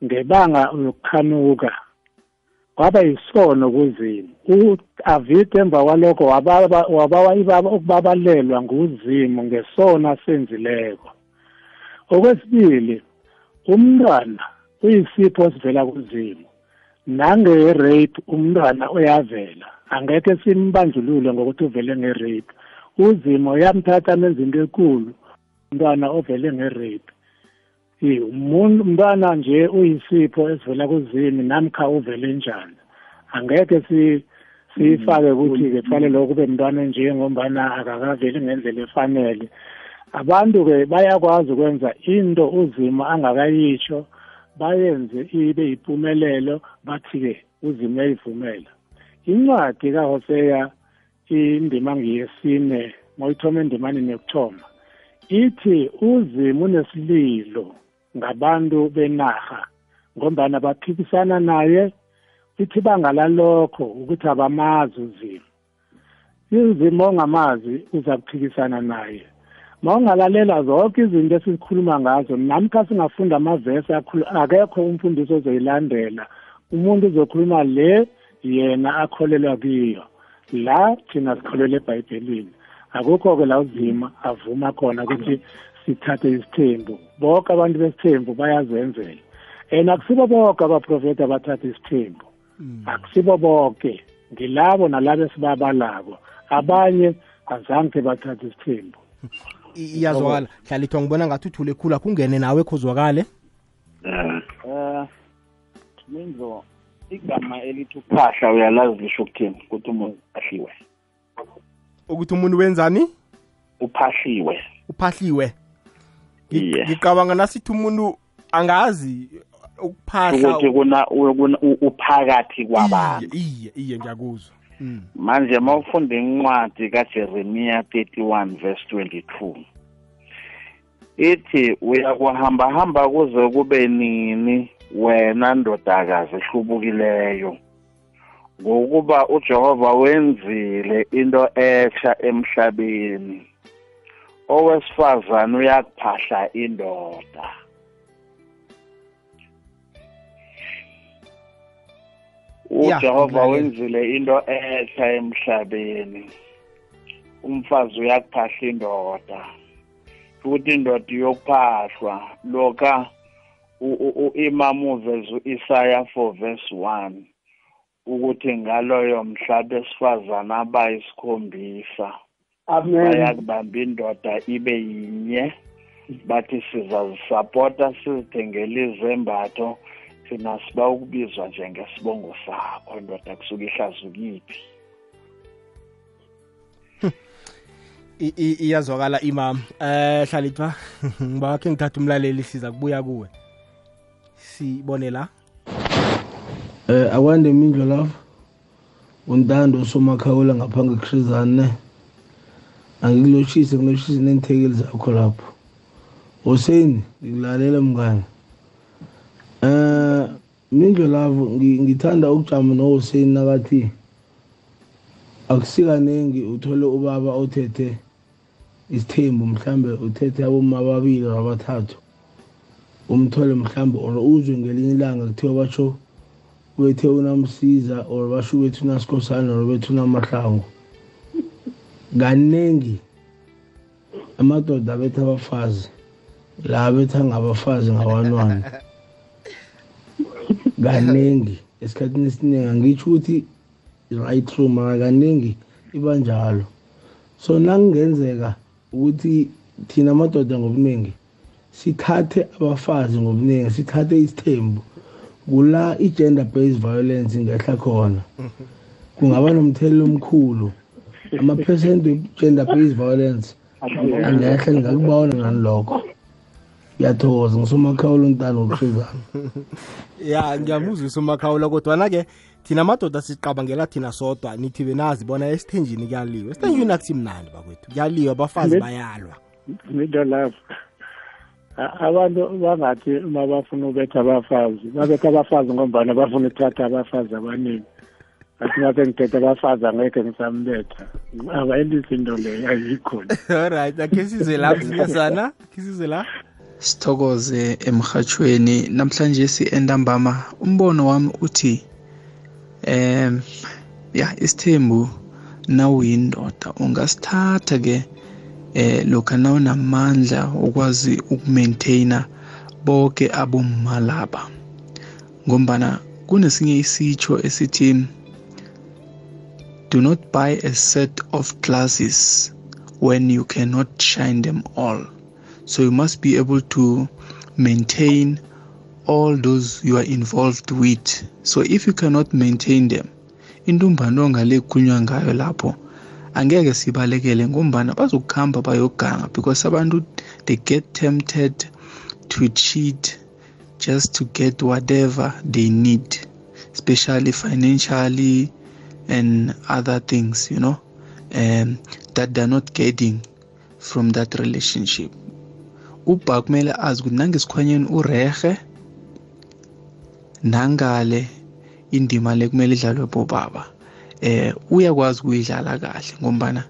ngebanga lokukhanuka kwaba yisono kuzimu. U-avida emva kwalokho wabawa ukubabalelwa nguzimu ngesono asenzileko okwesibili umntwana uyisipho esivela kuzimu nange-rape umntwana uyavela angekhe simbandlulule ngokuthi uvele nge-rape. Uzimo uyamthatha menza into ekulu umntwana ovele nge-rape. Umuntu umntwana nje uyisipho esivela kuzimi namkha uvele njani? Angeke si siyifake ukuthi-ke kufanele kube mntwana nje ngombana akakaveli ngendlela efanele. Abantu-ke bayakwazi ukwenza into uzima angakayitsho bayenze ibe yimpumelelo bathi-ke uzima uyayivumela. Incwadi kahoseya indima ngiyesine moyithoma endimanini yokuthoma ithi uzima unesililo. Ngabantu benarha ngombana baphikisana naye ithi bangalalokho ukuthi abamazi uzimo. Uzimo ongamazi uza kuphikisana naye. Ma ungalalela zonke izinto esizikhuluma ngazo namkha singafunda amavesi akhulu- akekho umfundisi ozoyilandela. Umuntu uzokhuluma le yena akholelwa kiyo la thina sikholelwa ebhayibhelini. Akukho-ke la uzima avuma khona ukuthi sithathe isithembu. Bonke abantu besithembu bayazenzela. And akusibo bonke abaprofeti abathatha isithembu. Akusibo bonke ngilabo nalabo esibabalako abanye azange bathathe isithembu. I- iyazwakala hlalithwa ngibona ngathi uthule khulu akungene nawe khozwakale eh minzo igama elithi uphahla uyalazi lisho ukuthini? Ukuthi umuntu uphahliwe. Ukuthi umuntu wenzani? Uphahliwe. Uphahliwe. Ngi- Iye. Ngicabanga nasithi umuntu angazi ukuphahla ukuthi kuna kuna- u- uphakathi kwabantu. Iye iye iye ngiyakuzwa. Mm. manje uma ufunda incwadi kaJeremiya 31 verse 22 ithi uyakuhamba hamba kuze kube nini wena ndodakazi ehlubukileyo? Ngokuba uJehova wenzile into etsha emhlabeni. Owesifazane uyakuphahla indoda. Ya, uJehova ngilalela. wenzile into etsha emhlabeni. Umfazi uyakuphahla indoda ukuthi indoda iyokuphahlwa lokha imam uveze u-isaya 4 verse 1 ukuthi ngaloyo mhla besifazana abayisikhombisa. Bayakubamba indoda ibe yinye. Bathi sizazisapota sizithengele izembatho. Thina siba ukubizwa njengesibongo sakho ndoda kusuke ihlazukiphi iyazwakala imam. Eh hlalithwa ngibakhe ngithatha umlaleli siza kubuya kuwe. Sibone la. Eh akwande mindlo lapho untando usomakhawula ngaphange kushizane. Angikuloshise ngiloshise nenthekeli zakho lapho. Hussein ngikulalela mngani. Eh mindlo lapho ngithanda ukujama no Hussein nakathi akusikanengi uthole ubaba othethe isithembu mhlambe uthethe aboma ababili abathathu umthole mhlambe or uzwe ngelinye ilanga kuthiwa basho bethe unamsiza or basho bethu unasikhosana or bethu unamahlangu. Kaningi amadoda abetha abafazi la betha ngabafazi ngawanwana kaningi esikhathini esiningi angitsho ukuthi right true mara kaningi iba njalo. So nakungenzeka ukuthi thina amadoda ngobuningi sithathe abafazi ngobuningi sithathe isithembu kula i-gender based violence ingehla khona kungaba nomthelela omkhulu. Amaphesenti we-gender based violence. Angehla ngingakubona ngani lokho ngiyathokoza ngisomakhawulo ntana ngokuhluzana ya ngiyamuzwisa umakhawulo kodwana-ke thina amadoda siqabangela thina sodwa nithi benazi bona esithenjini kuyaliwa. Esithenjini akusimnandi bakwethu kuyaliwa abafazi bayalwa. Into lapho abantu bangathi uma bafuna ubetha abafazi babetha abafazi ngombana bafuna ukuthatha abafazi abaningi. Athi ngase ngithethe abafazi angekhe ngisambetha. Abayendisi into leyo ayikho alright akhe size la msinyazana khe size la. Sithokoze emhathweni namhlanje si-entambama. Umbono wami uthi um ya isithembu nawuyindoda ungasithatha ke eh lokha nawunamandla ukwazi ukumaintaina bonke abomma laba. Ngombana kunesinye isitsho esithi do not buy a set of glasses when you cannot shine them all. So you must be able to maintain all those you are involved with. So if you cannot maintain them intumbano ngale kukhulunywa ngayo lapho. Angeke sibalekele ngombana bazokuhamba bayoganga because abantu they get tempted to cheat just to get whatever they need especially financially and other things you know um, that they're not getting from that relationship. Ubha kumele azi ukuthi nangesikhwanyeni urehe nangale indima le kumele idlalwe bobaba. Eh uyakwazi ukuyidlala kahle ngombana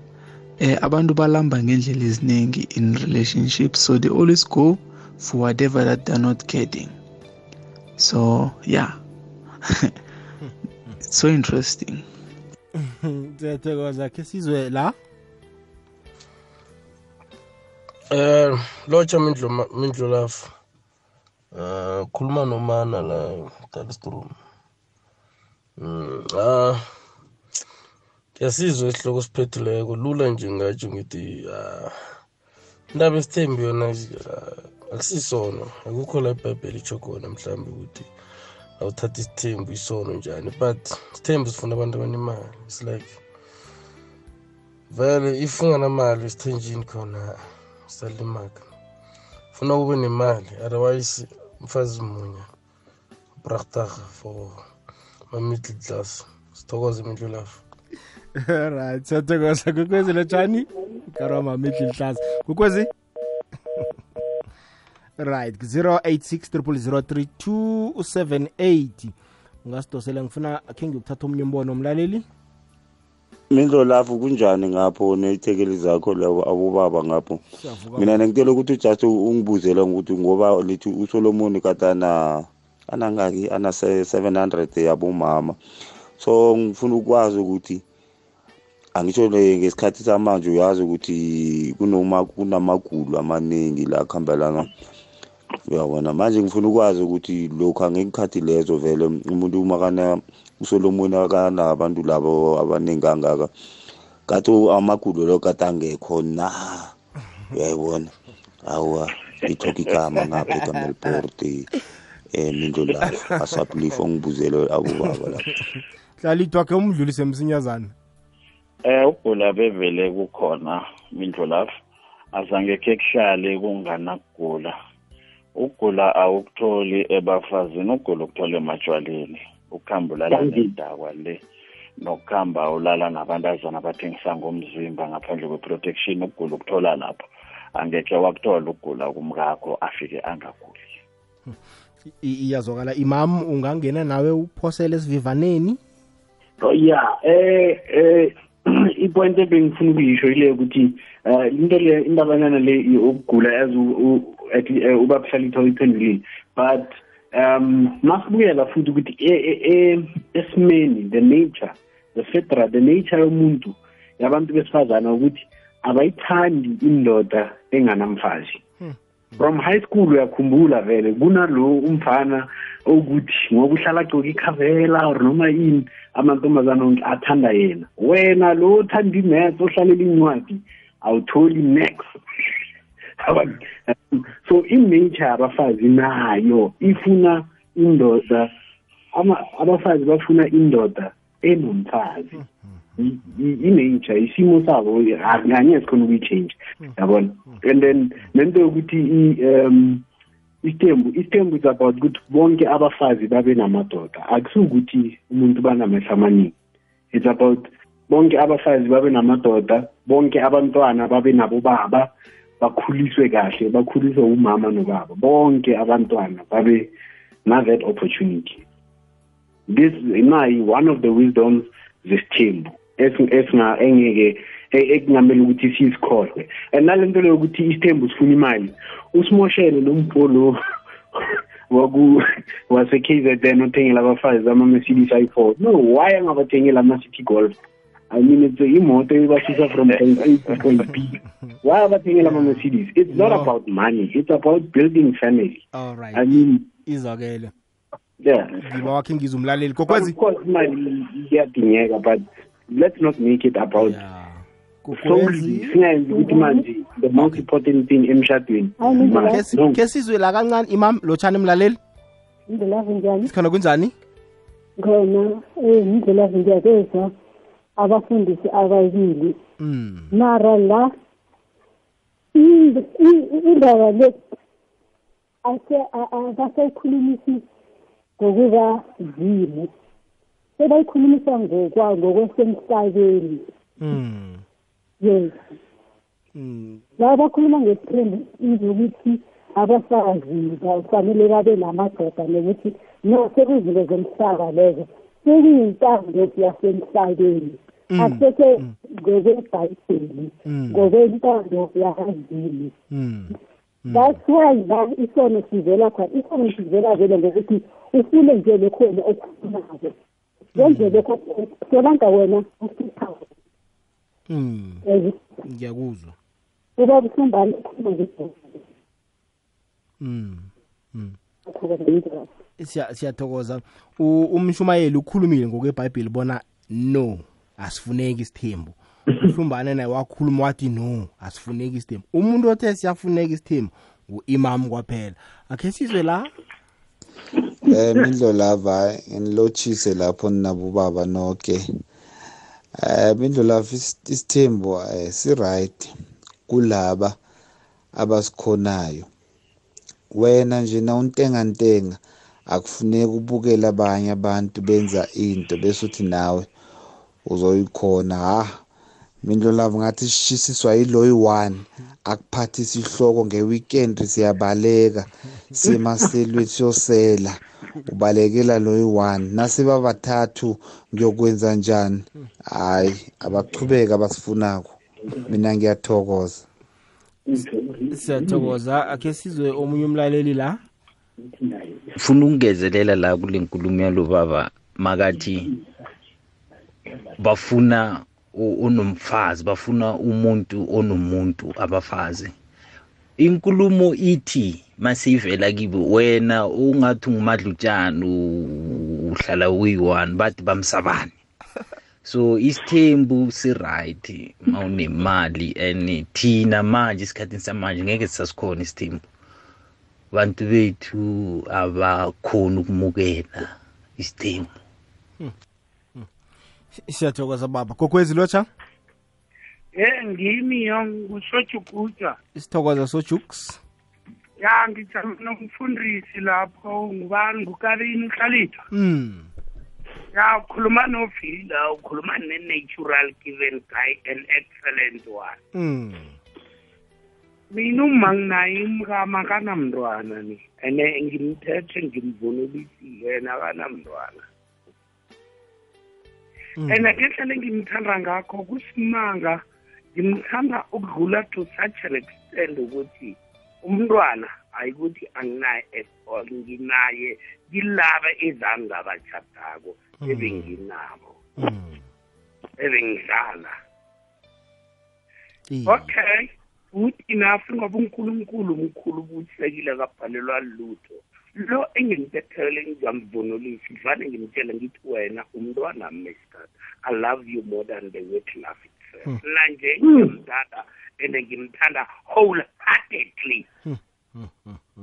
eh abantu balamba ngendlela eziningi in relationships so they always go for whatever that they're not getting. So yeah. It's so interesting. Siyathokoza khe sizwe la eh lotsha mindlo mindlo lafu uh khuluma nomana la Dalstrom mm ah yasizwe isihloko siphethileko lula nje ngatsho ngithi ah indaba esithembi yona akusisono akukho la ibhayibheli itsho khona mhlawumbe ukuthi awuthatha isithembu isono njani but isithembu sifuna abantu abanemali. Its like vele if unganamali esithenjini khona salimaka funa kube nemali otherwise mfazi munye prachtaga for ma-middle class. Sithokoze imindlu lafu right siyathokoza. Kukwezi lotshani nkarhi ma-middle class. Kukwezi right 086 3278 ungasidosela ngifuna khe ngiyokuthatha omunye umbono omlaleli mindlo lapho kunjani ngapho neyithekeli zakho labo abobaba ngapho? Mina ngikutela ukuthi ujust ungibuzele ukuthi ngoba lithi usolomoni kade ana anangaki ana 700 yabomama. So ngifuna ukwazi ukuthi angisho ngesikhathi samanje uyazi ukuthi kunamagulo amaningi la kuhambelana. Uyabona. Manje ngifuna ukwazi ukuthi lokhu angekikhathi lezo vele umuntu umakana usolomoni akanabantu labo abaningi kangaka kathi amagulo lo kade angekho na? Uyayibona? Awa ngithoka igama ngapha ekamelport um mindlo lapho asaplief ongibuzele abobaba lapho hlalithwa khe umdlulise msinyazana. Eh ugula bevele kukhona mindlulafu azange khe kuhlale kunganakugula ukugula awukutholi ebafazini ukugula ukuthola ematshwaleni ukuhamba ulala nedakwa le nokuhamba ulala nabantazana abathengisa ngomzimba ngaphandle kwe-protection ukugula ukuthola lapho. Angekhe wakuthola ukugula kumkakho afike angaguli. I- iyazwakala. Imam ungangena nawe uphosele esivivaneni? Ya yeah. Eh eh ipoint ebengifuna ukuyisho ile ukuthi um into le indabanyana le ukugula as ubabuhlalithwa uyiphendulile but um masibuyela futhi ukuthi e- e- e- esimeni the nature the fitra the nature yomuntu yabantu besifazana ukuthi abayithandi indoda enganamfazi. From high school uyakhumbula vele kunalo umfana ukuthi ngoba uhlala agcoka ikhavela or noma yini amantombazana onke athanda yena. Wena lo othanda imaths ohlalela incwadi awutholi next? So inature abafazi nayo ifuna indoda. Ama- abafazi bafuna indoda enomfazi. I- i- inature isimo sabo angeke sikhona ukuyichange yabona? And then lento yokuthi i- um isithembu isithembu is about ukuthi bonke abafazi babe namadoda. Akusukuthi umuntu banamehlo amaningi. It's about bonke abafazi babe namadoda bonke abantwana babe nabobaba. Bakhuliswe kahle bakhuliswe umama nobaba. Bonke abantwana babe na-that opportunity. This nayi one of the wisdoms zesithembu engeke e- ekungamele ukuthi siyisikhohlwe and nalento leyo ukuthi isithembu sifuna imali usimoshele lo mpho lo waku wase-KZN othengela abafazi ama-Mercedes i4 no why angabathengela ama-City Golf? I mean it's imoto ebasusa from point A to point B. Why abathengela ama-Mercedes it's not No. about money. It's about building family. All right. I mean izwakele. Yeah. Ngiba wakhe ngiza umlaleli. But kokwezi of course imali iyadingeka but let's not make it about solely singayenzi ukuthi manje the most important thing emshadweni imali. Khe si- No. khe sizwe la kancane. Imam lotshani mlaleli? Indlela njani sikhona kunjani? Khona eh indlela ngiyakezwa. Abafundisi ababili mm. mara la indaba le abasayikhulumisi ngokuba zimu sebayikhulumisa ngokwa ngokwesemhlabeni Mm. yes Mm. la bakhuluma ngesithembu ukuthi abafazi kufanele babe namadoda nokuthi no sekuzinto zomhlaba lezo sekuyintando yasemhlabeni. Akusese ngokwebhayibheli Mm. ngokwentando yakazini Mm. that's why la isono sivela khona isono sivela vele ngokuthi ufune nje lekhona okufunako wenze lokho solanga wena usiphawo Mm. ngiyakuzwa. Uba busumbani ukhuluma ngedoda mm. mm. Siya- siyathokoza. Umshumayeli ukhulumile ngokwebhayibheli bona no. Asifuneki isithembu. Uhlumbane naye wakhuluma wathi no asifuneki isithembu. Umuntu othe siyafuneka isithembu ngu-imam kwaphela. Akhe sizwe la? Eh mindlo lava ngilotshise lapho ninabo baba nonke eh mindlo lava is- isithembu eh, si right kulaba abasikhonayo wena nje na untenga ntenga akufuneki ubukela abanye abantu benza into bese uthi nawe uzoyikhona ha? Mindlo lava ngathi sishisiswa yilo yi-one akuphathisa ihloko ngeweekend siyabaleka. Siyemaselweni siyosela. Ubalekela lo yi-one nasiba bathathu ngiyokwenza njani? Hayi abachubeka abasifunako. Mina ngiyathokoza. Siyathokoza. Akhe sizwe omunye umlaleli la? Ufuna ukungezelela la kule nkulumo yalo baba makathi bafuna onomfazi bafuna umuntu onomuntu abafazi. Inkulumo ithi masiyivela kibo wena ungathi ungumadlutshana uhlala uyi-one bathi bamsabane. So isithembu si-right mawunemali and thina manje esikhathini samanje ngeke sisasikhona isithembu. Abantu bethu abakhoni ukumukela isithembu. Siyathokoza baba. Kokwezi lotsha Eh ngimi yo ngusojuguja isithokoza sojuks. Ya ngijame nomfundisi lapho ngubani? Ngukarini hlalito mm. ya ukhuluma novila ukhuluma ne-natural given guy an excellent one. Mm. mina uma nginaye umkama akanamntwana ni ene ngimthethe ngimvunulisile yena akanamntwana. And ngendlela engimthanda ngakho kusimanga. Ngimthanda ukudlula to such an extent ukuthi umntwana ayikuthi anginaye at all nginaye kilaba ezangabatshadako ebenginabo ebengidlala. Okay good enough ngoba unkulunkulu mkhulu buthekile kabhalelwa lutho. Lo engimtethele ngizamvunulisa ngivane ngimtshele ngithi wena umntwana mesikat i love you more than the word love itself. Mna nje ngimthanda and ngimthanda wholeheartedly.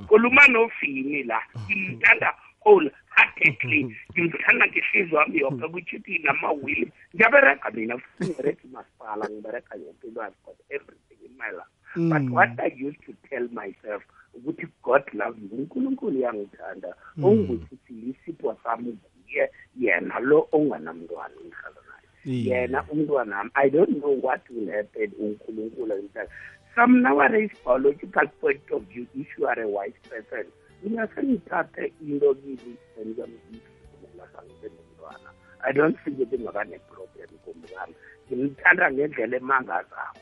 Khuluma nofini la? Ngimthanda wholeheartedly. Ngimthanda ngehliziyo wami yoke kutsho ukuthi namawili. Ngiyabereka mina ngibereka imasipala ngibereka yoke into i've got everything in my life. But Mm. what i used to tell myself ukuthi god loves you. Unkulunkulu uyangithanda. Mm. ongukuthi isipho sami nguye yena lo onganamntwana ngihlala naye. Yeah. yena umntwana wami. I don't know what will happen. Unkulunkulu angithanda some nowadays biological point of view if you are a wise person ingase ngithathe into kili enizamla sangibe nomntwana i don't think ukuthi ngaba ne-problem kumkami ngimthanda ngendlela emangazako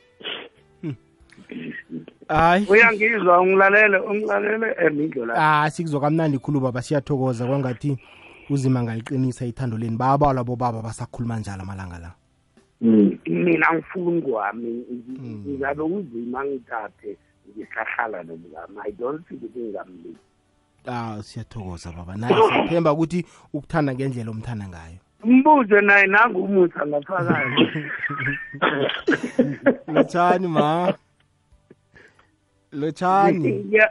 hayi. Uyangizwa ungilalele ungilalele emindlo la. Ah sikuzwa kamnandi khulu baba siyathokoza. Kwangathi uzima ngaliqinisa ithando leni. Bayabalwa bobaba basakhuluma njalo amalanga la. Mina ngifuni kwami ngabe uzima ngithathe ngisahlala nomkami i don't think ukuthi ngingamlisi ah siyathokoza baba. Naye siyathemba ukuthi ukuthanda ngendlela omthanda ngayo. Mbuze naye nangumusa ngaphakathi. Lotshani ma? Lotshani Yeah,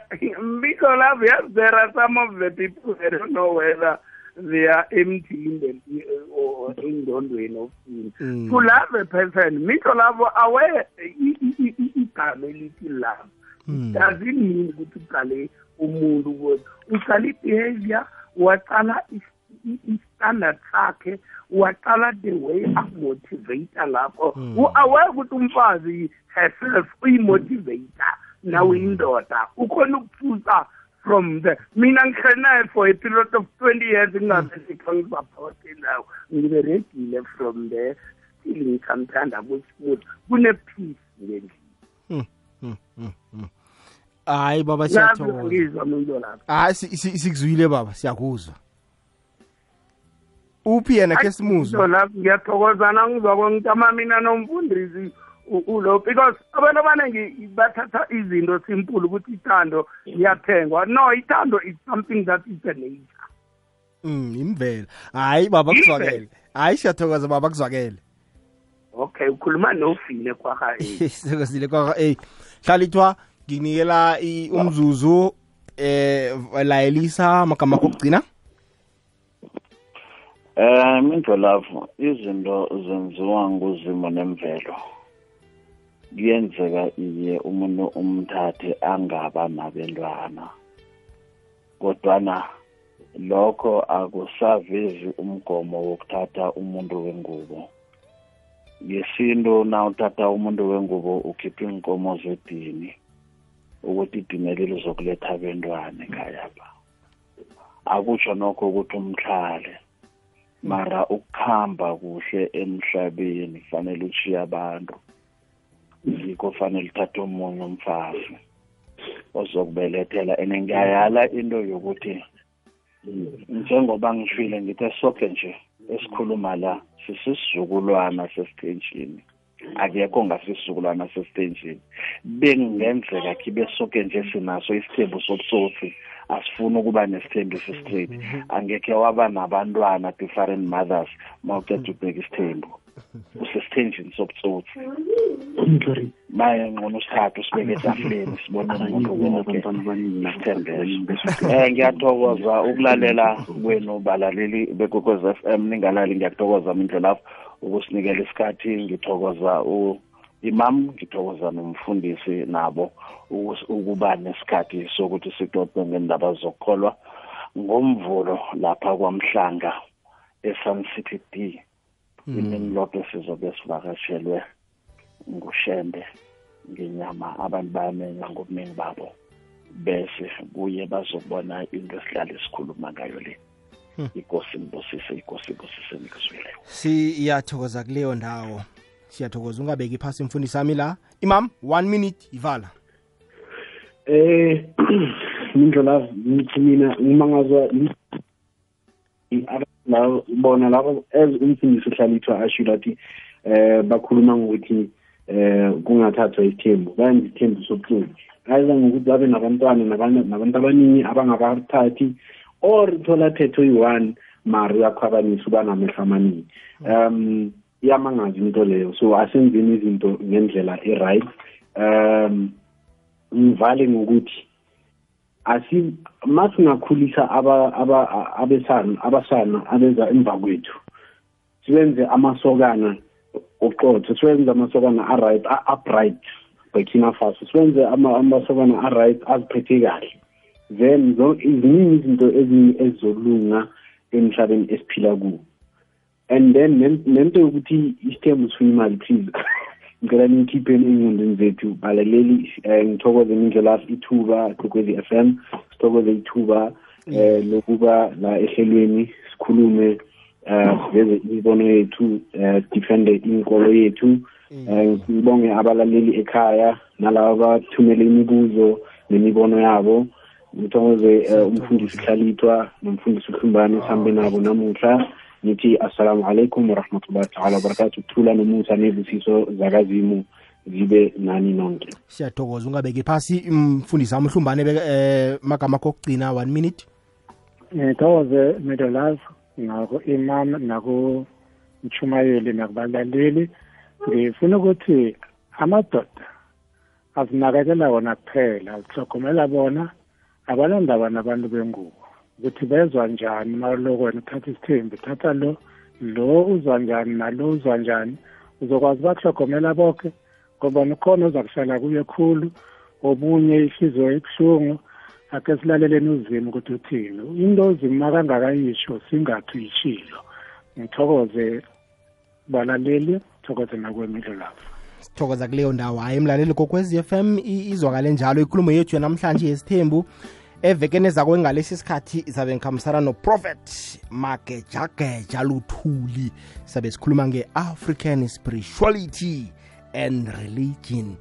because love, yes, there are some of the people I don't know whether they are empty in the or in the of sin. Mm. To love a person, Miko love aware igama elithi love. Mm. Doesn't mean ukuthi uqale umuntu ukuthi uqala i-behavior waqala is- i- i-standard sakhe waqala the way akumotivator lapho u-aware ukuthi umfazi herself uyimotivator nawe indoda ukhona ukuphuza from the mina ngihlanaye for a period of twenty years ngingabesikho ngisaphote lawo ngiberegile from there still ngisamthanda kusmooth kune-peace ngendlini Hmm, hmm, hmm, hmm. hayi baba Yazi siyathokoza. ngizwa muntu lapho. Hayi si- si- sikuzwile baba siyakuzwa. Uphi yena khe simuzwe lapho ngiyathokozana ngizwa kwengitama mina nomfundisi u- ulo because abantu abaningi bathatha izinto simple ukuthi ithando liyathengwa no ithando is something that is a nature. Mm, imvela hayi baba Imvelo. kuzwakele hayi siyathokoza baba kuzwakele. Okay ukhuluma nofile kwaha sikozile kwa eh hlalithwa nginikela i- umzuzu eh layelisa magama akho okugcina. Eh mindlolavu izinto zenziwa nguzimo nemvelo. Kuyenzeka iye umuntu umthathe angaba nabentwana kodwana lokho akusavezi umgomo wokuthatha umuntu wengubo. Ngesintu na uthatha umuntu wengubo ukhipha iinkomo zedini ukuthi idineli lizokuletha abentwana ekhayapha akutsho nokho ukuthi umtlhale mara ukuhamba kuhle emhlabeni kufanele uchiye abantu. Yikho fanele uthathe omunye umfazi ozokubelethela. And ngiyayala into yokuthi njengoba ngishile ngithe soke nje esikhuluma la sisisizukulwana sesithenjini akekho ngasisizukulwana sesithenjini bekungenzeka khibe soke nje sinaso isithembu sobutsotsi asifuni ukuba nesithembu esi-straight angekhe waba nabantwana different mothers ma uceda ubheka isithembu. Usesithenjini sobutsotsi. Maye ngcono usithathe usibeke etafuleni sibone umuntu wonke sithembeso um ngiyathokoza ukulalela kwenu balaleli bekwekwez f m ningalali ngiyakuthokoza mindlelapho ukusinikela isikhathi. Ngithokoza u imam ngithokoza nomfundisi nabo ukus- ukuba nesikhathi sokuthi sixoxe ngendaba zokukholwa ngomvulo lapha kwamhlanga e-sun city d. imini lodwa sizobe sivakashelwe ngushembe ngenyama abantu bayamenya ngobuningi babo bese kuye bazobona into esihlale sikhuluma ngayo le. Ikosi ngibusise ikosi ibusise nikuzwileyo siyathokoza kuleyo ndawo. Siyathokoza ungabeki phasi mfundisi sami la. Imam one minute ivala eh indlela ngithi mina uma ngazwa la bona labo as umfundisi uhlalithwa asho lathi eh bakhuluma ngokuthi eh kungathathwa isithembu. Bayenza isithembu sobuhlungu. Ayiza ngokuthi babe nabantwana nabanye- nabantu abaningi abangabathathi or thola thetho yi-one mari uyakhwabanisa uba namehlo amaningi. Um iyamangaza into leyo. So asenzeni izinto ngendlela e-right. Um ngivale ngokuthi asi masingakhulisa aba aba abesana abasana abeza emva kwethu sibenze amasokana oqotho sibenze amasokana aright a- upright burkina faso sibenze ama- amasokana aright aziphethe kahle. Then zo- ziningi izinto ezinye ezizolunga emhlabeni esiphila kuwo. And then nen- nento yokuthi isithembu sifuna imali please ngicela niyikhipheni ey'ngqondweni zethu balaleli um ngithokoze indlela ithuba kokwezi f m sithokoze ithuba um lokuba la ehlelweni sikhulume um siveze imibono yethu um defende inkolo yethu. Um ngibonge abalaleli ekhaya nalabo bathumele imibuzo nemibono yabo. Ngithokoze um umfundisi hlalithwa nomfundisi uhlumbane sihambe nabo namuhla. Ngithi assalamu alaikum warahmatullahi taala wabarakatu thula nomusa nezisiso zakazimu zibe nani nonke. Siyathokoza ungabeki phasi mfundisi wami uhlumbane beke eh magama akho okugcina one minute. Ngithokoze medolas naku-imam nako mchumayeli nakubalaleli ngifuna ukuthi amadoda azinakekela wona kuphela azihlogomela bona abalandaba nabantu bengubo ukuthi bezwa njani maloko wena uthatha isithembu thatha lo lo uzwa njani nalo uzwa njani. Uzokwazi bakuhlogomela bonke ngoba ukhona oza kuhlala kuye khulu omunye ihliziyo ebuhlungu ake silaleleni uzima ukuthi uthini. Into ozima kangakayisho singathi uyishilo. Ngithokoze balaleli thokoze nakwemidlo lapho sithokoza kuleyo ndawo. Hayi emlaleli kokwez f m izwakale njalo. Ikhulumo yethu yanamhlanje yesithembu evekeni ezako ngalesi sikhathi sabe ngikhambisana noprofet magejageja luthuli. Sabe sikhuluma nge-african spirituality and religion.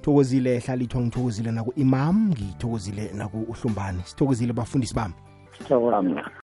Thokozile hlalithwa ngithokozile naku-imam ngithokozile naku-uhlumbane sithokozile bafundisi bami.